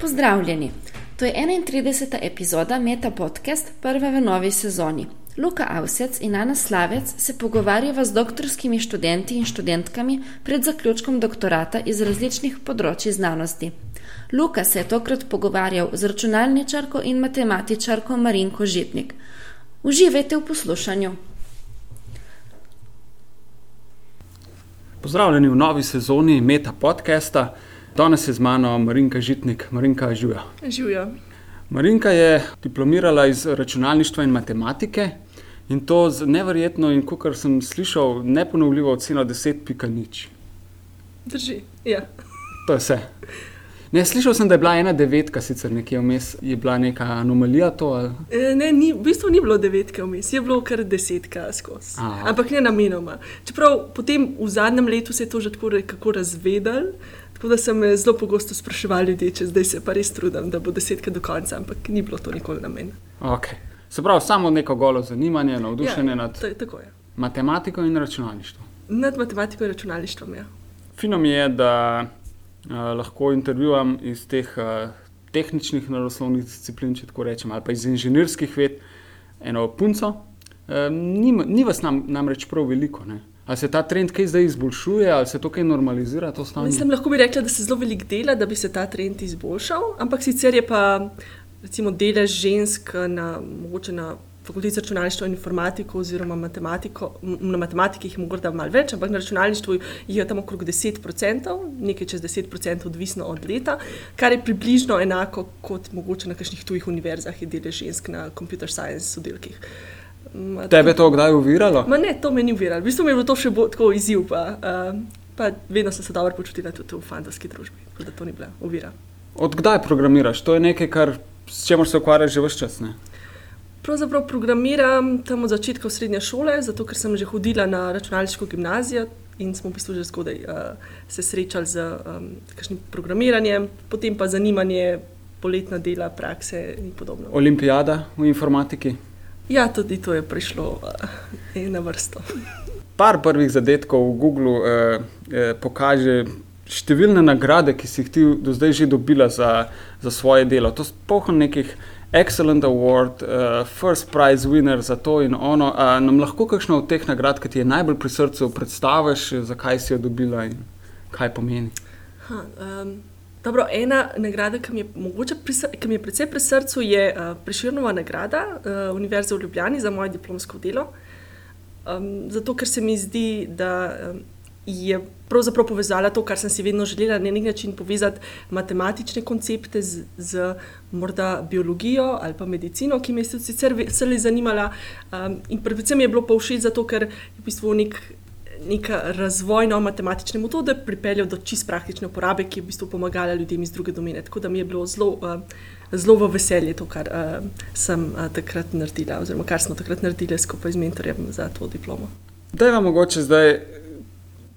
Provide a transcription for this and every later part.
Pozdravljeni! To je 31. epizoda Meta Podcast, prva v novi sezoni. Luka Avsec in Ana Slavec se pogovarjava z doktorskimi študenti in študentkami pred zaključkom doktorata iz različnih področji znanosti. Luka se je tokrat pogovarjal z računalničarko in matematičarko Marinko Žipnik. Uživajte v poslušanju. Pozdravljeni v novi sezoni Meta Podcasta. Danes je z mano Marinka Žitnik, Marinka Žuja. Živijo. Marinka je diplomirala iz računalništva in matematike in to z neverjetno in, kot sem slišal, neponovljivo oceno 10.0. Drži. Ja. To je vse. Ne, slišal sem, da je bila ena devetka, sicer nekje vmes, je bila neka anomalija. To, ali? E, ne, ni, v bistvu ni bilo devetke vmes, je bilo kar desetka skozi. Aha. Ampak ne namenoma. Čeprav potem v zadnjem letu se je to že tako nekako razvedel. Tako da sem me zelo pogosto spraševal ljudi, če zdaj se pa res trudim, da bo desetka do konca, ampak ni bilo to nikoli namen. Okay. Se pravi, samo neko golo zanimanje, navdušenje ja, nad je tako. Je. matematiko in računalništvom. Nad matematiko in računalništvom. Ja. Fino mi je, da uh, lahko intervjuvam iz teh uh, tehničnih naravoslovnih disciplin, če tako rečem, ali pa iz inženirskih ved, eno punco. Uh, ni, ni vas nam, namreč prav veliko. Ne? Ali se ta trend kaj zdaj izboljšuje, ali se to kaj normalizira? To stanje? Mislim, lahko bi rekla, da se zelo veliko dela, da bi se ta trend izboljšal, ampak sicer je pa recimo delež žensk na, mogoče na fakulteti za računalništvo in informatiko oziroma matematiko, na matematiki jih je morda malo več, ampak na računalništvu je tam okrog 10%, nekaj čez 10%, odvisno od leta, kar je približno enako kot mogoče na kakšnih tujih univerzah je delež žensk na computer science oddelkih. Ma, Tebe je to kdaj uviralo? Ma ne, to me ni uviralo. V bistvu mi je bilo to še bolj tako izziv. Pa, uh, pa vedno sem se dobro počutila tudi v fantasski družbi, tako da to ni bila uvira. Odkdaj programiraš? To je nekaj, kar, s čimer se ukvarjaš že vse čas. Ne? Pravzaprav programiram tam od začetka srednje šole, zato ker sem že hodila na računalniško gimnazijo in smo v bistvu že zgodaj uh, se srečali z um, kakšnim programiranjem, potem pa zanimanje, poletna dela, prakse in podobno. Olimpijada v informatiki. Ja, tudi to je prišlo uh, na vrsto. Par prvih zadetkov v Googlu eh, eh, pokaže številne nagrade, ki si jih ti do zdaj že dobila za, za svoje delo. To pohod nekih Excellent Award, uh, First Prize winner za to in ono. A nam lahko kakšno od teh nagrad, ki ti je najbolj pri srcu, predstaviš, zakaj si jo dobila in kaj pomeni? Ha, um, dobro, ena nagrada, ki mi je, mogoče ki mi je predvsej pri srcu, je uh, Preširnova nagrada uh, Univerze v Ljubljani za moje diplomsko delo. Um, zato, ker se mi zdi, da um, je pravzaprav povezala to, kar sem si vedno želela, na nek način povezati matematične koncepte z, z morda biologijo ali pa medicino, ki me je sicer vse zanimala. Um, in predvsem je bilo pa všeč zato, ker je v bistvu nek. Neka razvojna matematična metoda pripeljala do čist praktične uporabe, ki je v bistvu pomagala ljudem iz druge domene. Tako da mi je bilo zelo, uh, zelo v veselje to, kar uh, sem uh, takrat naredila, oziroma kar smo takrat naredili skupaj z mentorjem za to diplomo. Da je vam mogoče zdaj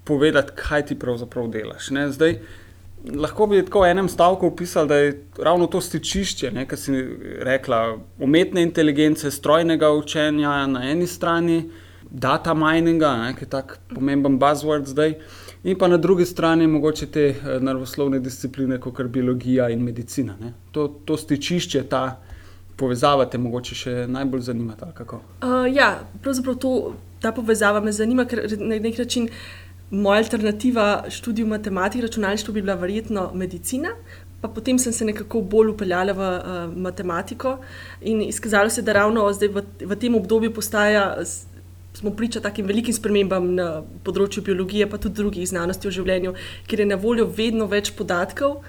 povedati, kaj ti pravzaprav delaš. Ne? Zdaj, lahko bi tako v enem stavku opisali, da je ravno to stičišče, kar si rekla, umetne inteligence, strojnega učenja na eni strani, data mininga, ne, ki je tako pomemben buzzword zdaj, in pa na drugi strani mogoče te eh, naravoslovne discipline, kot je biologija in medicina. Ne. To, to stičišče, ta povezava te mogoče še najbolj zanima. Uh, ja, pravzaprav to, ta povezava me zanima, ker na nek način moja alternativa študiju matematike, računalništva bi bila verjetno medicina. Pa potem sem se nekako bolj upeljala v uh, matematiko in izkazalo se, da ravno zdaj v, v tem obdobju postaja, smo priča takim velikim spremembam na področju biologije, pa tudi drugih znanosti o življenju, kjer je na voljo vedno več podatkov,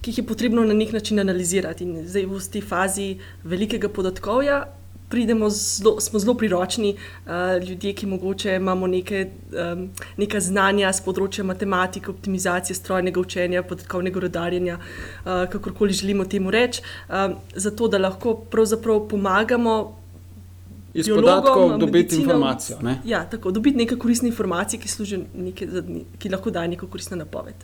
ki jih je potrebno na nek način analizirati. In zdaj v tej fazi velikega podatkovja pridemo zelo, smo zelo priročni, uh, ljudje, ki mogoče imamo neke, um, neka znanja z področja matematike, optimizacije strojnega učenja, podatkovnega rodarjenja, uh, kakorkoli želimo temu reči, um, zato da lahko pravzaprav pomagamo. Iz podatkov dobiti informacijo. Ne? Ja, tako dobiti neke koristne informacije, ki, neke, ki lahko dajo neko koristno napoved.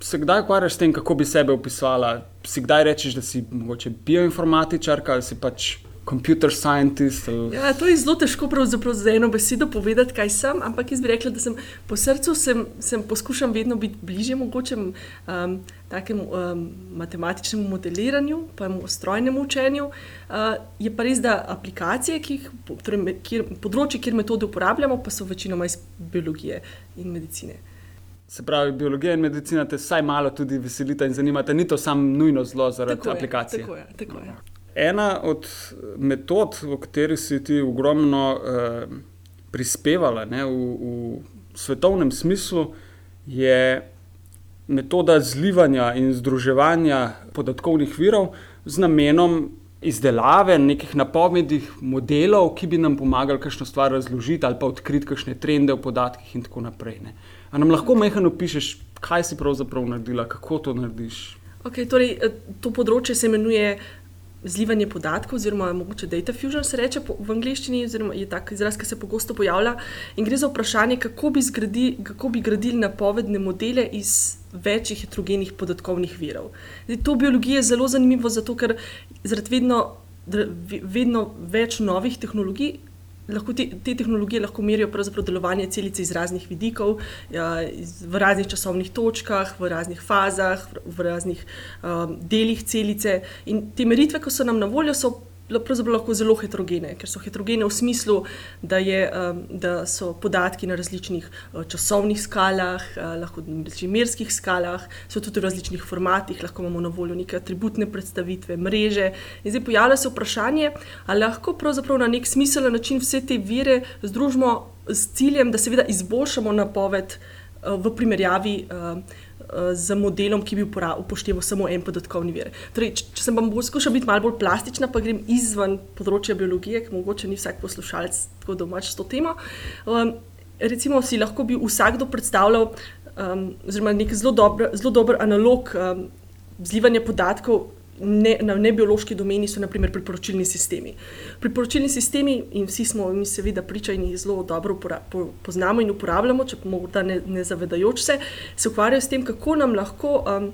Se kdaj ukvarjaš s tem, kako bi sebe opisala? Si kdaj rečeš, da si mogoče bioinformatičarka ali si pač computer scientist. Ali... Ja, to je zelo težko za eno besedo povedati, kaj sem, ampak jaz bi rekla, da sem po srcu sem, sem poskušam vedno biti bližje mogoče um, takemu um, matematičnemu modeliranju, pa strojnemu učenju. Uh, je pa res, da aplikacije, ki jih, torej, kjer, področje, kjer metode uporabljamo, pa so večinoma iz biologije in medicine. Se pravi, biologija in medicina te vsaj malo tudi veselita in zanimata, ni to samo nujno zelo zaradi tako aplikacije. Je, tako je, tako je. Ena od metod, v kateri si ti ogromno eh, prispevala ne, v, v svetovnem smislu, je metoda zlivanja in združevanja podatkovnih virov z namenom izdelave nekih napovednih modelov, ki bi nam pomagali kakšno stvar razložiti ali pa odkriti kakšne trende v podatkih in tako naprej. Ne. A nam lahko mehano pišeš, kaj si pravzaprav naredila, kako to narediš? Okay, torej, eh, to področje se imenuje zlivanje podatkov, oziroma mogoče data fusion se reče v angleščini, oziroma je tak izraz, ki se pogosto pojavlja. In gre za vprašanje, kako bi, zgradi, kako bi gradili napovedne modele iz večjih heterogenih podatkovnih virov. Zdaj, to biologija je zelo zanimivo, zato ker zaradi vedno, vedno več novih tehnologij lahko te, te tehnologije lahko merijo delovanje celice iz raznih vidikov, ja, iz, v raznih časovnih točkah, v raznih fazah, v, v raznih um, delih celice. In te meritve, ki so nam na voljo, so lahko zelo heterogene, ker so heterogene v smislu, da, je, da so podatki na različnih uh, časovnih skalah, uh, lahko na različnih merskih skalah, so tudi v različnih formatih, lahko imamo na voljo neke atributne predstavitve, mreže. In zdaj pojavlja se vprašanje, ali lahko pravzaprav na nek smiselen način vse te vire združimo s ciljem, da seveda izboljšamo napoved v primerjavi. Uh, z modelom, ki bi upošteval samo en podatkovni vir. Torej, če, sem vam bolj skušala biti malo bolj plastična, pa grem izven področja biologije, ki mogoče ni vsak poslušalec tako domač s to temo. Um, recimo si lahko bi vsakdo predstavljal um, nek zelo dober, zelo dober analog um, zlivanja podatkov ne, na nebiološki domeni so naprimer priporočilni sistemi. Priporočilni sistemi, in vsi smo mi seveda priča in jih zelo dobro po, poznamo in uporabljamo, če morda ne, ne zavedajoč se, se ukvarjajo s tem, kako nam lahko, um,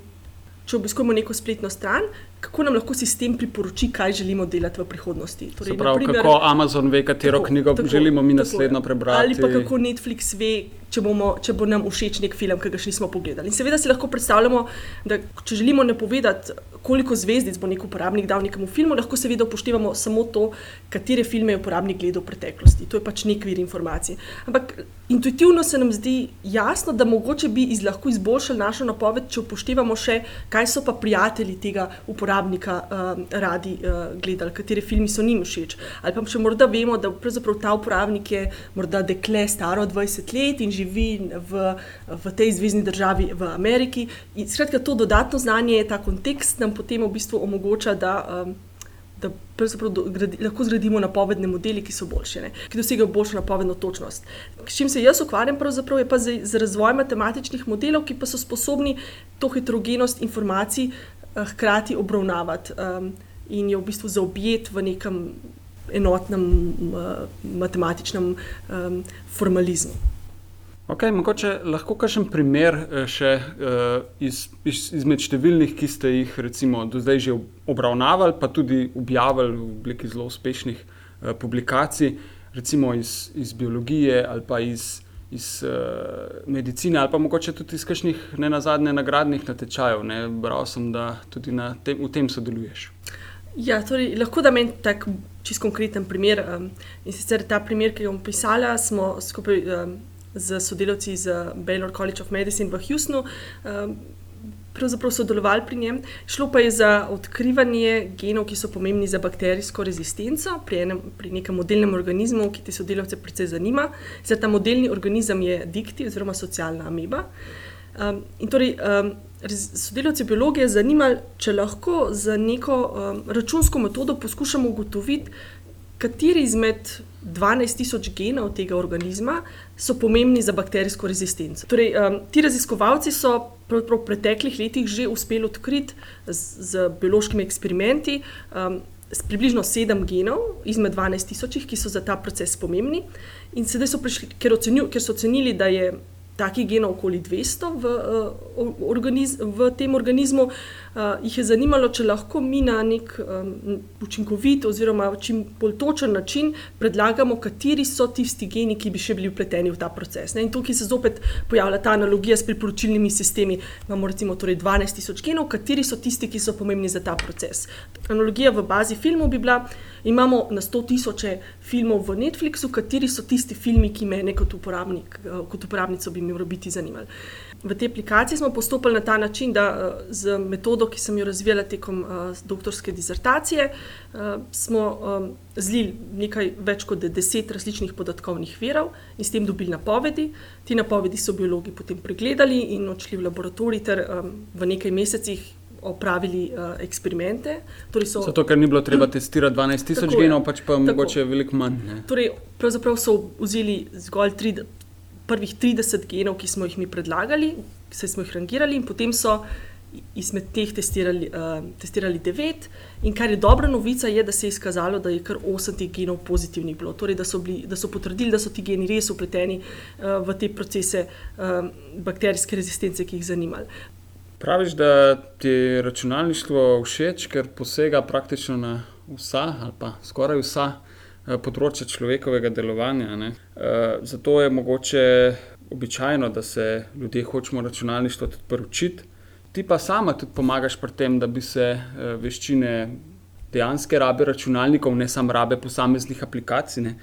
če obiskujemo neko spletno stran, kako nam lahko sistem priporoči, kaj želimo delati v prihodnosti. Torej, pravi, naprimer, kako Amazon ve, katero tako, knjigo tako, želimo mi naslednjo prebrati. Ali pa kako Netflix ve, če, bomo, če bo nam všeč nek film, ki ga še nismo pogledali. In seveda si lahko predstavljamo, da če želimo ne povedati, koliko zvezdic bo nek uporabnik dal nekemu filmu, lahko seveda upoštevamo samo to, katere filme je uporabnik gledal v preteklosti. To je pač nek vir informacij. Ampak intuitivno se nam zdi jasno, da mogoče bi iz, lahko izboljšali našo napoved, če upoštevamo še, kaj so pa prijatelji tega uporabnika uh, radi uh, gledali, katere filme so njim všeč. Ali pa če morda vemo, da ta uporabnik je morda dekle staro 20 let in živi v, v tej zvezdni državi v Ameriki. In, skratka, to dodatno znanje, ta kontekst nam potem v bistvu omogoča, da, um, da gradi, lahko zgradimo napovedne modele, ki so boljše, ne? ki dosegajo boljšo napovedno točnost. S čim se jaz ukvarjam, je pa z, z razvojem matematičnih modelov, ki pa so sposobni to heterogenost informacij hkrati obravnavati um, in jo v bistvu zaobjeti v nekem enotnem uh, matematičnem um, formalizmu. Okay, mogoče lahko kažem primer eh, še uh, iz, iz, izmed številnih, ki ste jih recimo, do zdaj že obravnavali, pa tudi objavili v obliki zelo uspešnih uh, publikacij, recimo iz, iz biologije ali pa iz, iz uh, medicine, ali pa mogoče tudi iz kakšnih ne nazadnje nagradnih natečajev. Ne? Bral sem, da tudi tem, v tem sodeluješ. Ja, torej, lahko da meni tak čist konkreten primer. Um, in sicer ta primer, ki ga bom pisala, smo skupaj. Um, z sodelavci z Baylor College of Medicine v Houstonu. Um, Pravzaprav sodelovali pri njem. Šlo pa je za odkrivanje genov, ki so pomembni za bakterijsko rezistenco pri, enem, pri nekem modelnem organizmu, ki te sodelavce precej zanima. Zdaj, ta modelni organizem je dikti oziroma socialna ameba. Um, in torej, um, sodelavce biologije zanima, če lahko za neko um, računsko metodo poskušamo ugotoviti, kateri izmed 12.000 genov tega organizma so pomembni za bakterijsko rezistenco. Torej, um, ti raziskovalci so v preteklih letih že uspeli odkriti z, z biološkimi eksperimenti um, približno 7 genov izmed 12.000, ki so za ta proces pomembni. In sedaj so prišli, ker, ocenju, ker so ocenili, da je takih genov okoli 200 v, uh, organiz, v tem organizmu. Uh, jih je zanimalo, če lahko mi na nek um, učinkovit oziroma čim bolj točen način predlagamo, kateri so tisti geni, ki bi še bili vpleteni v ta proces. Ne? In tukaj se zopet pojavlja ta analogija s priporočilnimi sistemi. Imamo recimo torej 12 tisoč genov, kateri so tisti, ki so pomembni za ta proces. Analogija v bazi filmov bi bila, imamo na 100 tisoče filmov v Netflixu, kateri so tisti filmi, ki me kot, uporabnik, kot uporabnico bi morali biti zanimali. V tej aplikaciji smo postopali na ta način, da eh, z metodo, ki sem jo razvijala tekom uh, doktorske disertacije, uh, smo um, zlili nekaj več kot deset različnih podatkovnih virov in s tem dobili napovedi. Ti napovedi so biologi potem pregledali in odšli v laboratorij ter um, v nekaj mesecih. Opravili uh, eksperimente. Torej so, Zato, ker ni bilo treba testirati 12.000 genov, pač pa tako, mogoče veliko manj. Torej, pravzaprav so vzeli zgolj 30 prvih 30 genov, ki smo jih mi predlagali, ki smo jih rangirali, in potem so izmed teh testirali, uh, testirali 9. In kar je dobra novica, je, da se je izkazalo, da je kar 8 teh genov pozitivnih bilo, torej da so, bili, da so potrdili, da so ti geni res upleteni uh, v te procese uh, bakterijske rezistence, ki jih zanimali. Praviš, da ti je računalništvo všeč, ker posega praktično na vsa ali pa skoraj vsa Eh, področja človekovega delovanja. Ne. Eh, zato je mogoče običajno, da se ljudje hočemo računalništvo tudi poročiti. Ti pa sama tudi pomagaš pri tem, da bi se eh, veščine dejanske rabe računalnikov, ne samo rabe posameznih aplikacij, ne,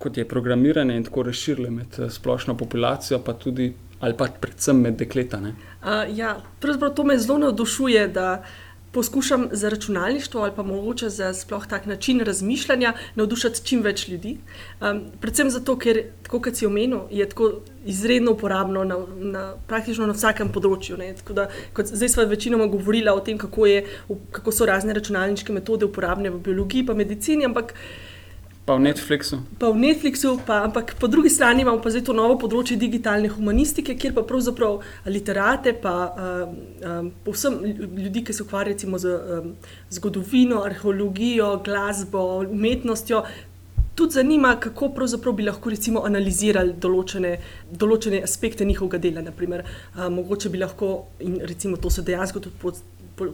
kot je programiranje in tako razširile med splošno populacijo, pa tudi ali pa predvsem med dekletami. Uh, ja, pravzaprav to me zelo navdušuje, da uh, poskušam za računalništvo ali pa mogoče za sploh tak način razmišljanja navdušiti čim več ljudi. Um, predvsem zato, ker, tako kot si omenil, je tako izredno uporabno na, na praktično na vsakem področju. Da, zdaj smo večinoma govorili o tem, kako, je, kako so razne računalniške metode uporabne v biologiji in medicini, ampak Pa v Netflixu. Pa v Netflixu, pa, ampak po drugi strani imamo pa zdaj to novo področje digitalne humanistike, kjer pa pravzaprav literate, pa um, um, povsem ljudi, ki se ukvarjajo z um, zgodovino, arheologijo, glasbo, umetnostjo. Tudi zanima, kako bi lahko recimo, analizirali določene, določene aspekte njihovega dela. Naprimer, uh, mogoče bi lahko, in recimo to se dejansko tudi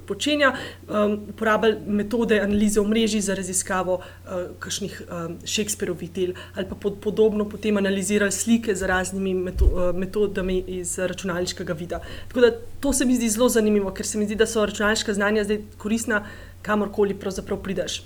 počenja, um, uporabljali metode analize omrežij za raziskavo uh, kakšnih um, Shakespeareovih del, ali pa pod, podobno potem analizirali slike z raznimi meto, uh, metodami iz računalniškega vida. Tako da to se mi zdi zelo zanimivo, ker se mi zdi, da so računalniška znanja zdaj koristna, kamorkoli pravzaprav prideš.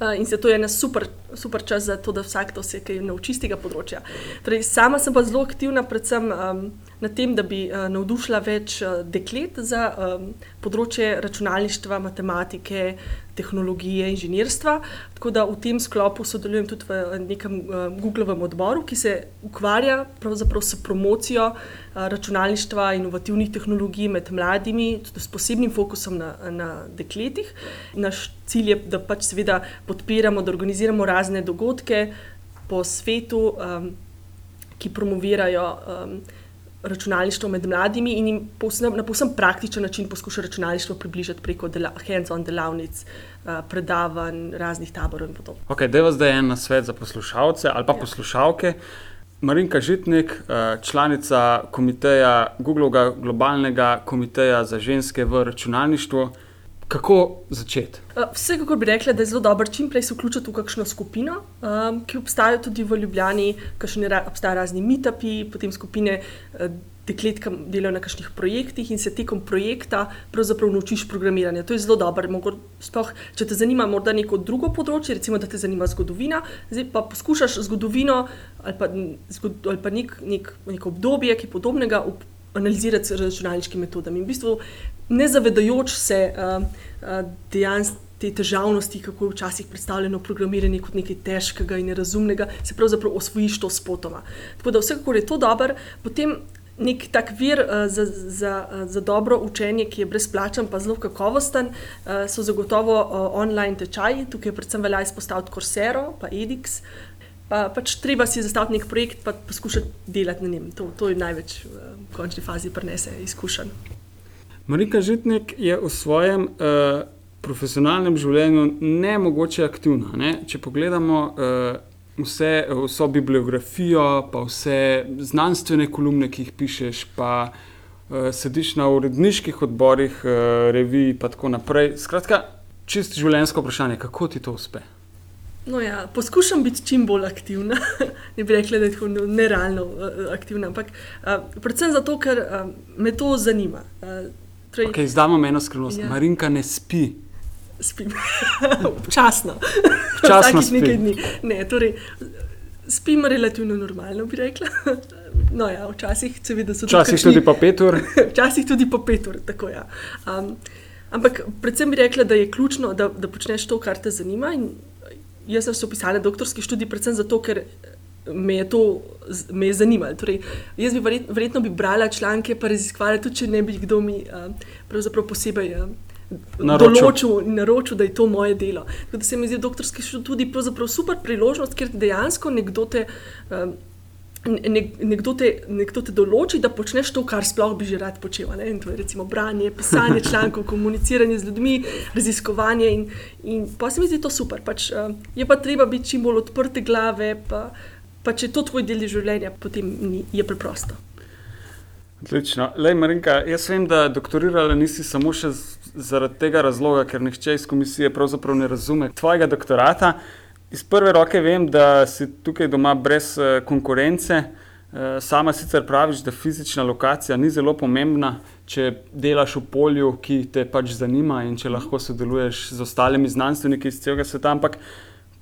Uh, in zato je ena super, super čas za to, da vsak to se kaj nauči z tega področja. Torej, sama sem pa zelo aktivna, predvsem um, na tem, da bi uh, navdušila več uh, deklet za um, področje računalništva, matematike, tehnologije, inženirstva. Tako da v tem sklopu sodelujem tudi v nekem uh, Googlovem odboru, ki se ukvarja s promocijo uh, računalništva, inovativnih tehnologij med mladimi, tudi s posebnim fokusom na, na dekletih. Naš cilj je, da pač seveda podpiramo, da organiziramo razne dogodke po svetu, um, ki promovirajo. Um, računalništvo med mladimi in jim posebno, na posebno praktičen način poskuša računalništvo približati preko dela, hands-on delavnic, uh, predavanj, raznih taborov in podobno. Okay, Deva zdaj en svet za poslušalce ali pa ja. poslušalke. Marinka Žitnik, članica komiteja Google, globalnega komiteja za ženske v računalništvu. Kako začeti? Vse, kako bi rekla, da je zelo dobro čim prej se vključiti v kakšno skupino, um, ki obstaja tudi v Ljubljani, kakšne ra obstajajo razni meetupi, potem skupine uh, deklet, ki delajo na kakšnih projektih in se tekom projekta pravzaprav naučiš programiranje. To je zelo dobro. Sploh, če te zanima morda neko drugo področje, recimo, da te zanima zgodovina, zdaj pa poskušaš zgodovino ali pa, zgod ali pa nek, nek, neko obdobje, ki je podobnega. Analizirati z računalniškimi metodami. In v bistvu ne zavedajoč se uh, uh, dejansko te težavnosti, kako je včasih predstavljeno programiranje kot nekaj težkega in nerazumnega, se pravzaprav osvojiš to spotoma. Tako da vsekakor je to dobro, potem nek tak vir uh, za, za, uh, za dobro učenje, ki je brezplačen, pa zelo kakovosten, uh, so zagotovo uh, online tečaji, tukaj predvsem velja izpostaviti Coursero, pa Edix. Pa pač treba si zastaviti nek projekt, pa poskušati delati na njem. To, to je največ v končni fazi, prenese izkušenj. Marika Žitnik je v svojem uh, profesionalnem življenju ne mogoče aktivna. Ne? Če pogledamo uh, vse, vso bibliografijo, pa vse znanstvene kolumne, ki jih pišeš, pa uh, sediš na uredniških odborih, uh, revij in tako naprej. Skratka, čist življenjsko vprašanje, kako ti to uspe? No ja, poskušam biti čim bolj aktivna. ne bi rekla, da je tako nerealno uh, aktivna, ampak uh, predvsem zato, ker uh, me to zanima. Uh, torej, okay, imamo eno skrivnost. Ja. Marinka ne spi. Spim. Občasno. Včasih nekaj dni. Ne, torej, spim relativno normalno, bi rekla. No, ja, včasih seveda so tudi. Včasih tudi po pet ur. včasih tudi po pet ur, tako ja. Um, ampak predvsem bi rekla, da je ključno, da, da počneš to, kar te zanima. Jaz sem se opisala doktorski študij predvsem zato, ker me je to me je zanimalo. Torej, jaz bi verjetno, verjetno bi brala članke, pa raziskovala, tudi če ne bi kdo mi uh, posebej. Uh, Določil in naročil, da je to moje delo. Tako da se mi zdi doktorski študij super priložnost, ker dejansko nekdo te uh, nekdo te, nekdo te določi, da počneš to, kar sploh bi že rad počel. Ne? To je recimo branje, pisanje člankov, komuniciranje z ljudmi, raziskovanje. In, in pa se mi zdi to super. Pač, uh, je pa treba biti čim bolj odprte glave. Pa, pa če je to tvoj del življenja, potem ni, je preprosto. Odlično. Lej, Marinka, jaz vem, da doktorirala nisi samo zaradi tega razloga, ker nihče iz komisije pravzaprav ne razume tvojega doktorata. Iz prve roke vem, da si tukaj doma brez uh, konkurence. Uh, sama sicer praviš, da fizična lokacija ni zelo pomembna, če delaš v polju, ki te pač zanima in če lahko sodeluješ z ostalimi znanstveniki iz celega sveta. Ampak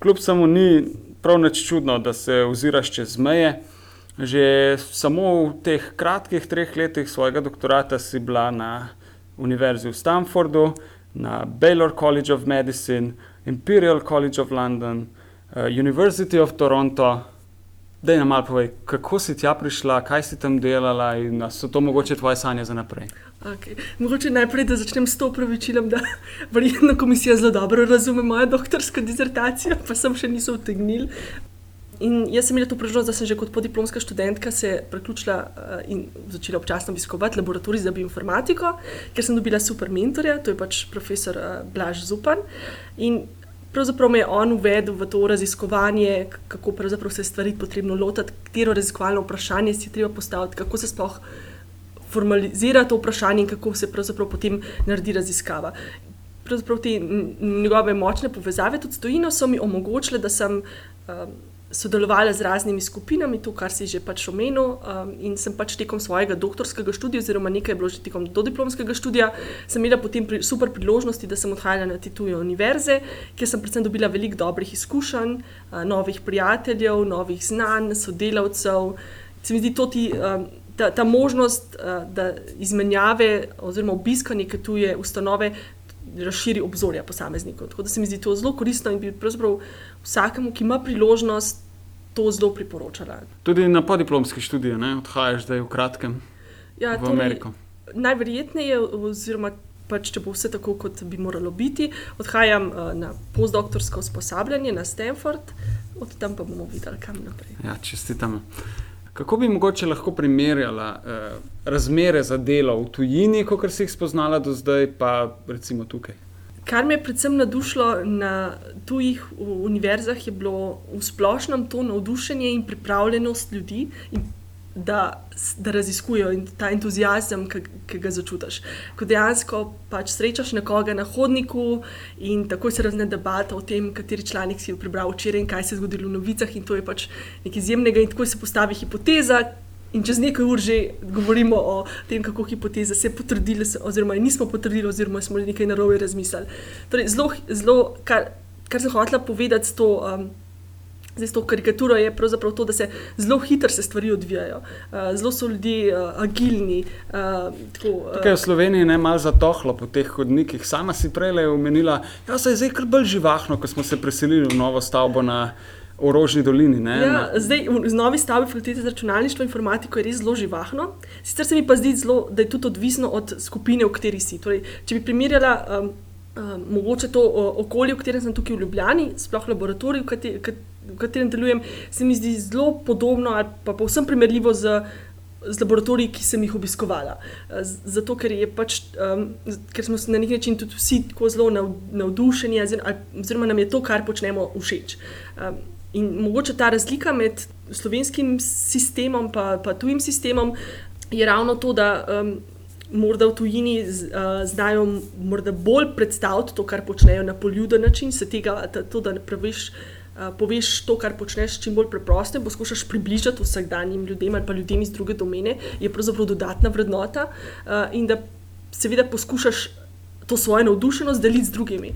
kljub samo ni prav nič čudno, da se oziraš čez meje. Že samo v teh kratkih treh letih svojega doktorata si bila na Univerzi v Stanfordu, na Baylor College of Medicine, Imperial College of London, uh, University of Toronto. Da nam malo povej, kako si tja prišla, kaj si tam delala in so to mogoče tvoje sanje za naprej. Okay. Mogoče najprej, da začnem s to upravičilom, da verjetno komisija zelo dobro razume mojo doktorsko disertacijo, pa sem še niso vtegnili. In jaz sem imela to priložnost, da sem že kot podiplomska študentka se priključila uh, in začela občasno obiskovati laboratorij za bioinformatiko, ker sem dobila super mentorja, to je pač profesor uh, Blaž Zupan. In pravzaprav me je on uvedel v to raziskovanje, kako se stvari potrebno lotiti, katero raziskovalno vprašanje si treba postaviti, kako se sploh formalizira to vprašanje in kako se potem naredi raziskava. Pravzaprav te njegove močne povezave tudi s tojino so mi omogočile, da sem. Um, sodelovala z raznimi skupinami, to, kar si že pač omenil. Um, in sem pač tekom svojega doktorskega študija, oziroma nekaj je bilo že tekom dodiplomskega študija, sem imela potem pri, super priložnosti, da sem odhajala na te tuje univerze, kjer sem predvsem dobila veliko dobrih izkušenj, uh, novih prijateljev, novih znanj, sodelavcev. Se mi zdi to ti. Um, Ta, ta možnost uh, da izmenjave oziroma obiska neke tuje ustanove razširi obzorja posameznikov. Tako da se mi zdi to zelo koristno in bi pravzaprav vsakemu, ki ima priložnost, to zelo priporočala. Tudi na podiplomski študiji, ne odhajaš zdaj v kratkem ja, v Ameriko. Najverjetneje, oziroma pač, če bo vse tako, kot bi moralo biti, odhajam uh, na postdoktorsko usposabljanje na Stanford, od tam pa bomo videli, kam naprej. Ja, čestitam. Kako bi mogoče lahko primerjala eh, razmere za delo v tujini, kot si jih spoznala do zdaj, pa recimo tukaj? Kar me je predvsem navdušilo na tujih univerzah, je bilo v splošnem to navdušenje in pripravljenost ljudi, in da, da raziskujejo in ta entuzijazem, ki, ga začutiš. Ko dejansko pač srečaš nekoga na hodniku in tako se razne debata o tem, kateri članek si prebral včeraj in kaj se je zgodilo v novicah, in to je pač nekaj izjemnega, in tako se postavi hipoteza. In čez nekaj ur že govorimo o tem, kako hipoteze se potrdile, oziroma nismo potrdili, oziroma smo nekaj narobe razmislili. Torej, zelo, zelo, kar, kar sem hotela povedati s to, um, s to karikaturo, je pravzaprav to, da se zelo hitro se stvari odvijajo. Uh, zelo so ljudje uh, agilni. Uh, tako, uh, Tukaj v Sloveniji je malo zatohlo po teh hodnikih. Sama si prej omenila, da ja, se je zdaj kar bolj živahno, ko smo se preselili v novo stavbo na v Rožni dolini. Ja, zdaj, z novi stavbi fakultete za računalništvo in informatiko je res zelo živahno. Sicer se mi pa zdi, zelo, da je tudi odvisno od skupine, v kateri si. Torej, če bi primerjala um, um, mogoče to okolje, v katerem sem tukaj v Ljubljani, sploh laboratorij, v, kateri, v katerem delujem, se mi zdi zelo podobno ali pa povsem primerljivo z. Z laboratoriji, ki sem jih obiskovala. Zato, ker, pač, um, ker smo na nek način tudi vsi tako zelo navdušeni, oziroma nam je to, kar počnemo, všeč. Um, In mogoče ta razlika med slovenskim sistemom in tujim sistemom je ravno to, da um, morda v tujini z, uh, znajo bolj predstaviti to, kar počnejo na poljuden način, se tega, to, da ne praviš. Uh, poveš to, kar počneš, čim bolj preprosto, poskušaš približati vsakdanjim ljudem ali pa ljudem iz druge domene, je pravzaprav dodatna vrednota. Uh, in da seveda poskušaš to svojo navdušenost deliti z drugimi.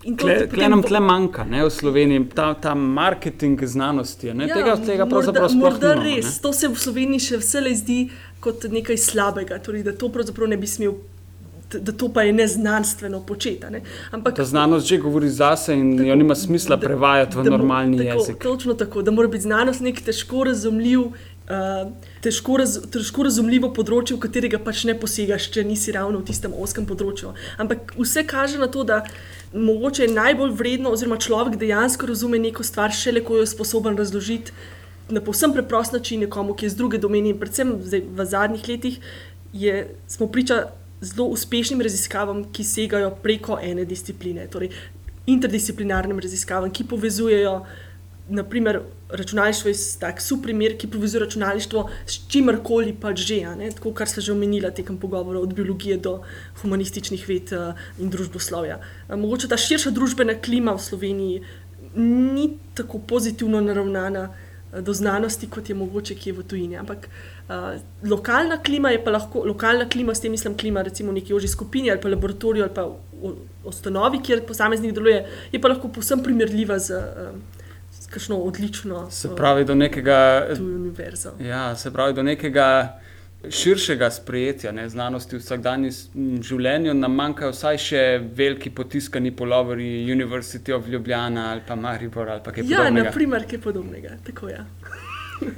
Kaj nam tle manjka ne, v Sloveniji, ta, ta marketing znanosti? Ja, tega tega pravzaprav ne moremo. Morda res, to se v Sloveniji še vse zdi kot nekaj slabega, torej, da to pravzaprav ne bi smel. Da to pa je neznanstveno početi. Ne? Ampak, Ta znanost že govori zase in tako, jo nima smisla prevajati v normalni tako, jezik. Točno tako, da mora biti znanost nek težko razumljiv, uh, težko, raz, težko razumljivo področje, v katerega pač ne posegaš, če nisi ravno v tistem oskem področju. Ampak vse kaže na to, da mogoče je najbolj vredno, oziroma človek dejansko razume neko stvar, šele ko jo je sposoben razložiti na povsem preprost način nekomu, ki je z druge domene. Predvsem zdaj, v zadnjih letih je, smo priča zelo uspešnim raziskavam, ki segajo preko ene discipline, torej interdisciplinarnim raziskavam, ki povezujejo. Naprimer, računalništvo je tak super primer, ki povezuje računalništvo s čimerkoli pač že, tako kar se že omenila tekem pogovora, od biologije do humanističnih ved uh, in družboslovja. Uh, mogoče ta širša družbena klima v Sloveniji ni tako pozitivno naravnana uh, do znanosti, kot je mogoče kje v tujini. Ampak uh, lokalna klima je pa lahko, lokalna klima, s tem mislim klima, recimo v neki oži skupini ali pa laboratoriju ali pa v ustanovi, kjer posameznik deluje, je pa lahko povsem primerljiva z. Uh, Kakšno odlično. Se pravi, do nekega. Tu je univerza. Ja, se pravi, do nekega širšega sprejetja ne, znanosti v vsakdanjem življenju, nam manjkajo vsaj še veliki potiskani polovori, University of Ljubljana ali pa Maribor ali pa kaj ja, podobnega. Ja, na primer, kaj podobnega. Tako, ja.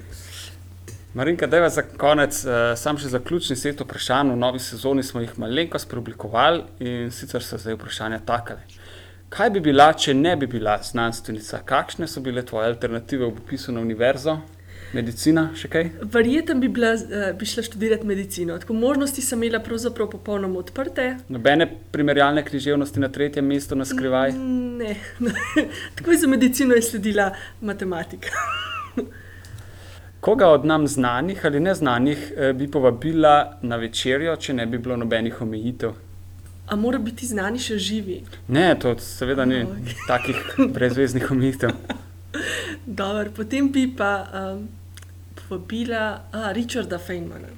Marinka, da je za konec, uh, sam še zaključni set vprašanj. V novi sezoni smo jih malenkost preoblikovali in sicer so zdaj vprašanja takale. Kaj bi bila, če ne bi bila znanstvenica? Kakšne so bile tvoje alternative v opisu na univerzo? Medicina, še kaj? Verjetno bi, uh, bi šla študirati medicino. Tako možnosti sem imela pravzaprav popolnoma odprte. Nobene primerjalne književnosti na tretjem mestu na skrivaj? Mm, ne, tako za medicino je sledila matematika. Koga od nam znanih ali neznanih eh, bi povabila na večerjo, če ne bi bilo nobenih omejitev? A mora biti znani še živi? Ne, to seveda ni okay. takih brezveznih omejitev. Dobar, potem bi pa. Um, povabila a, Richarda Feynmana,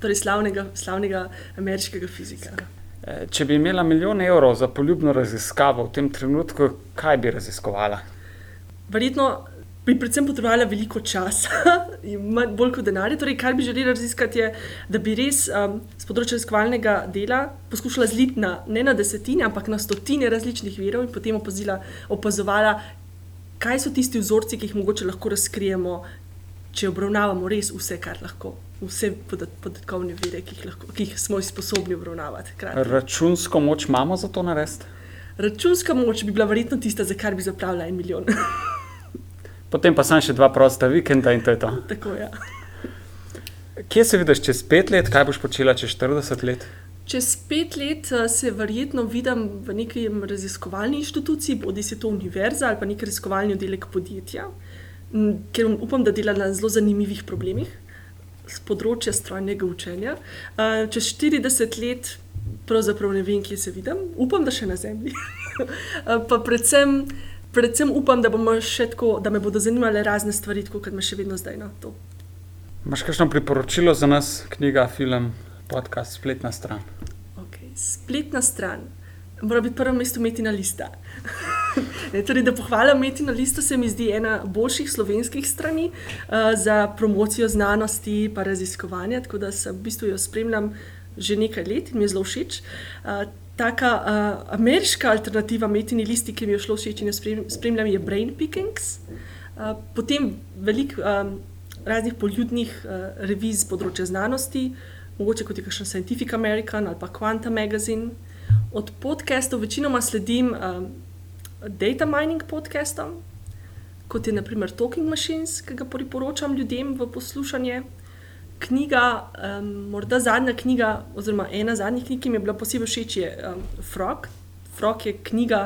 torej slavnega, slavnega ameriškega fizika. E, če bi imela milijon evrov za poljubno raziskavo v tem trenutku, kaj bi raziskovala? Verjetno bi predvsem potrebovala veliko časa in bolj kot denarja. Torej, kar bi želela raziskati, je, da bi res um, z področja raziskovalnega dela poskušala zliti na, ne na desetine, ampak na stotine različnih virov in potem opazila, opazovala, kaj so tisti vzorci, ki jih mogoče lahko razkrijemo, če obravnavamo res vse, kar lahko, vse podatkovne vire, ki jih, lahko, ki jih smo sposobni obravnavati. Krati. Računsko moč imamo za to narediti? Računska moč bi bila verjetno tista, za kar bi zapravila en milijon. Potem pa sem še dva prosta vikenda in to je to. Tako, ja. Kje se vidiš čez pet let, kaj boš počela čez 40 let? Čez pet let eh, se verjetno vidim v neki raziskovalni inštituciji, bodi se to univerza ali pa neki raziskovalni oddelek podjetja ker upam, da dela na zelo zanimivih problemih z področja strojnega učenja. Čez 40 let, pravzaprav ne vem, kje se vidim, upam, da še na zemlji. pa predvsem, predvsem upam, da, tako, da me bodo zanimale razne stvari, kot me še vedno zdaj na no, to. Imáš kakšno priporočilo za nas, knjiga, film, podcast, spletna stran? Okay. Spletna stran. Mora biti prvo mesto imeti na lista. Ne, torej, da pohvalim Metina Listo, se mi zdi ena boljših slovenskih strani uh, za promocijo znanosti in raziskovanja. Tako da se v bistvu jo spremljam že nekaj let in mi je zelo všeč. Uh, taka uh, ameriška alternativa Metini Listi, ki mi je šlo všeč in jo spremljam, je Brain Pickings. Uh, potem veliko um, raznih poljudnih uh, revij z področja znanosti, mogoče kot je kakšen Scientific American ali pa Quantum Magazine. Od podcastov večinoma sledim. Um, data mining podcastom, kot je naprimer Talking Machines, ki ga priporočam ljudem v poslušanje. Knjiga, um, morda zadnja knjiga, oziroma ena zadnjih knjig, ki mi je bila posebej všeč, je um, Frog. Frog je knjiga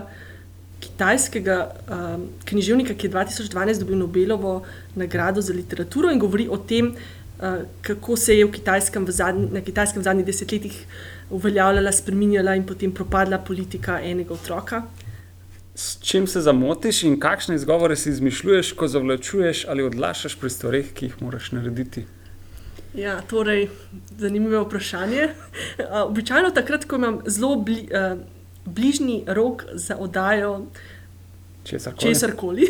kitajskega um, književnika, ki je 2012 dobil Nobelovo nagrado za literaturo in govori o tem, uh, kako se je kitajskem zadnji, na kitajskem v zadnjih desetletjih uveljavljala, spremenjala in potem propadla politika enega otroka. S čim se zamotiš in kakšne izgovore si izmišljuješ, ko zavlačuješ ali odlašaš pri stvarih, ki jih moraš narediti? Ja, torej, zanimivo vprašanje. Običajno takrat, ko imam zelo bli, uh, bližnji rok za oddajo česar koli,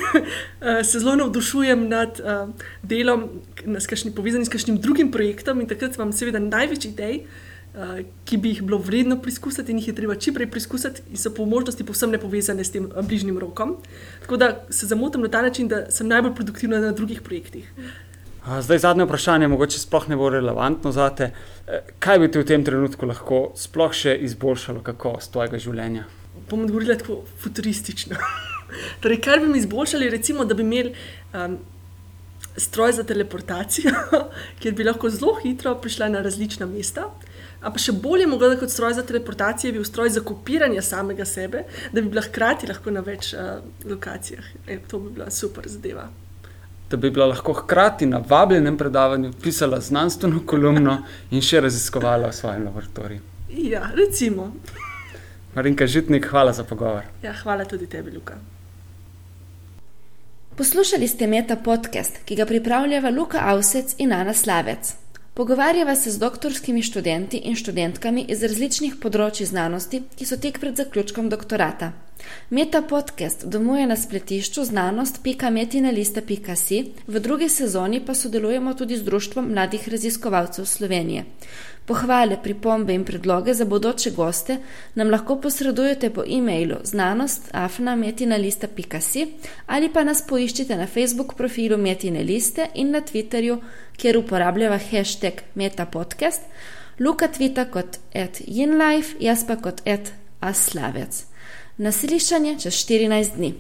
se zelo navdušujem nad uh, delom, kašni, povezani s kakšnim drugim projektom in takrat imam seveda največ idej. Uh, ki bi jih bilo vredno preizkusiti, in jih je treba čim prej preizkusiti, in so po možnosti povsem ne povezane s tem bližnjim rokom. Tako da se zamotim na ta način, da sem najbolj produktivna na drugih projektih. Zdaj, zadnje vprašanje, mogoče sploh ne bo relevantno za te. E, kaj bi ti v tem trenutku lahko sploh še izboljšalo kakovost tvojega življenja? Bom odgovorila tako futuristično. torej, kar bi mi izboljšali, recimo, da bi imeli um, stroj za teleportacijo, kjer bi lahko zelo hitro prišla na različna mesta. A pa še bolje mogoče kot stroj za teleportacijo, bi bil stroj za kopiranje samega sebe, da bi bila hkrati lahko na več uh, lokacijah. E, to bi bila super zadeva da bi bila lahko hkrati na vabljenem predavanju pisala znanstveno kolumno in še raziskovala v svojem laboratoriju. Ja, recimo. Marinka Žitnik, hvala za pogovor. Ja, hvala tudi tebi, Luka. Poslušali ste Meta podcast, ki ga pripravljava Luka Avsec in Ana Slavec. Pogovarjava se z doktorskimi študenti in študentkami iz različnih področji znanosti, ki so tek pred zaključkom doktorata. Meta podcast domuje na spletišču znanost.metinalista.si, v drugi sezoni pa sodelujemo tudi z Društvom mladih raziskovalcev Slovenije. Pohvale, pripombe in predloge za bodoče goste nam lahko posredujete po e-mailu znanost.afna.metinalista.si ali pa nas poiščite na Facebook profilu Metine liste in na Twitterju, kjer uporabljava hashtag metapodcast, Luka tvita kot at inlife, jaz pa kot at aslavec. Naslišanje čez 14 dni.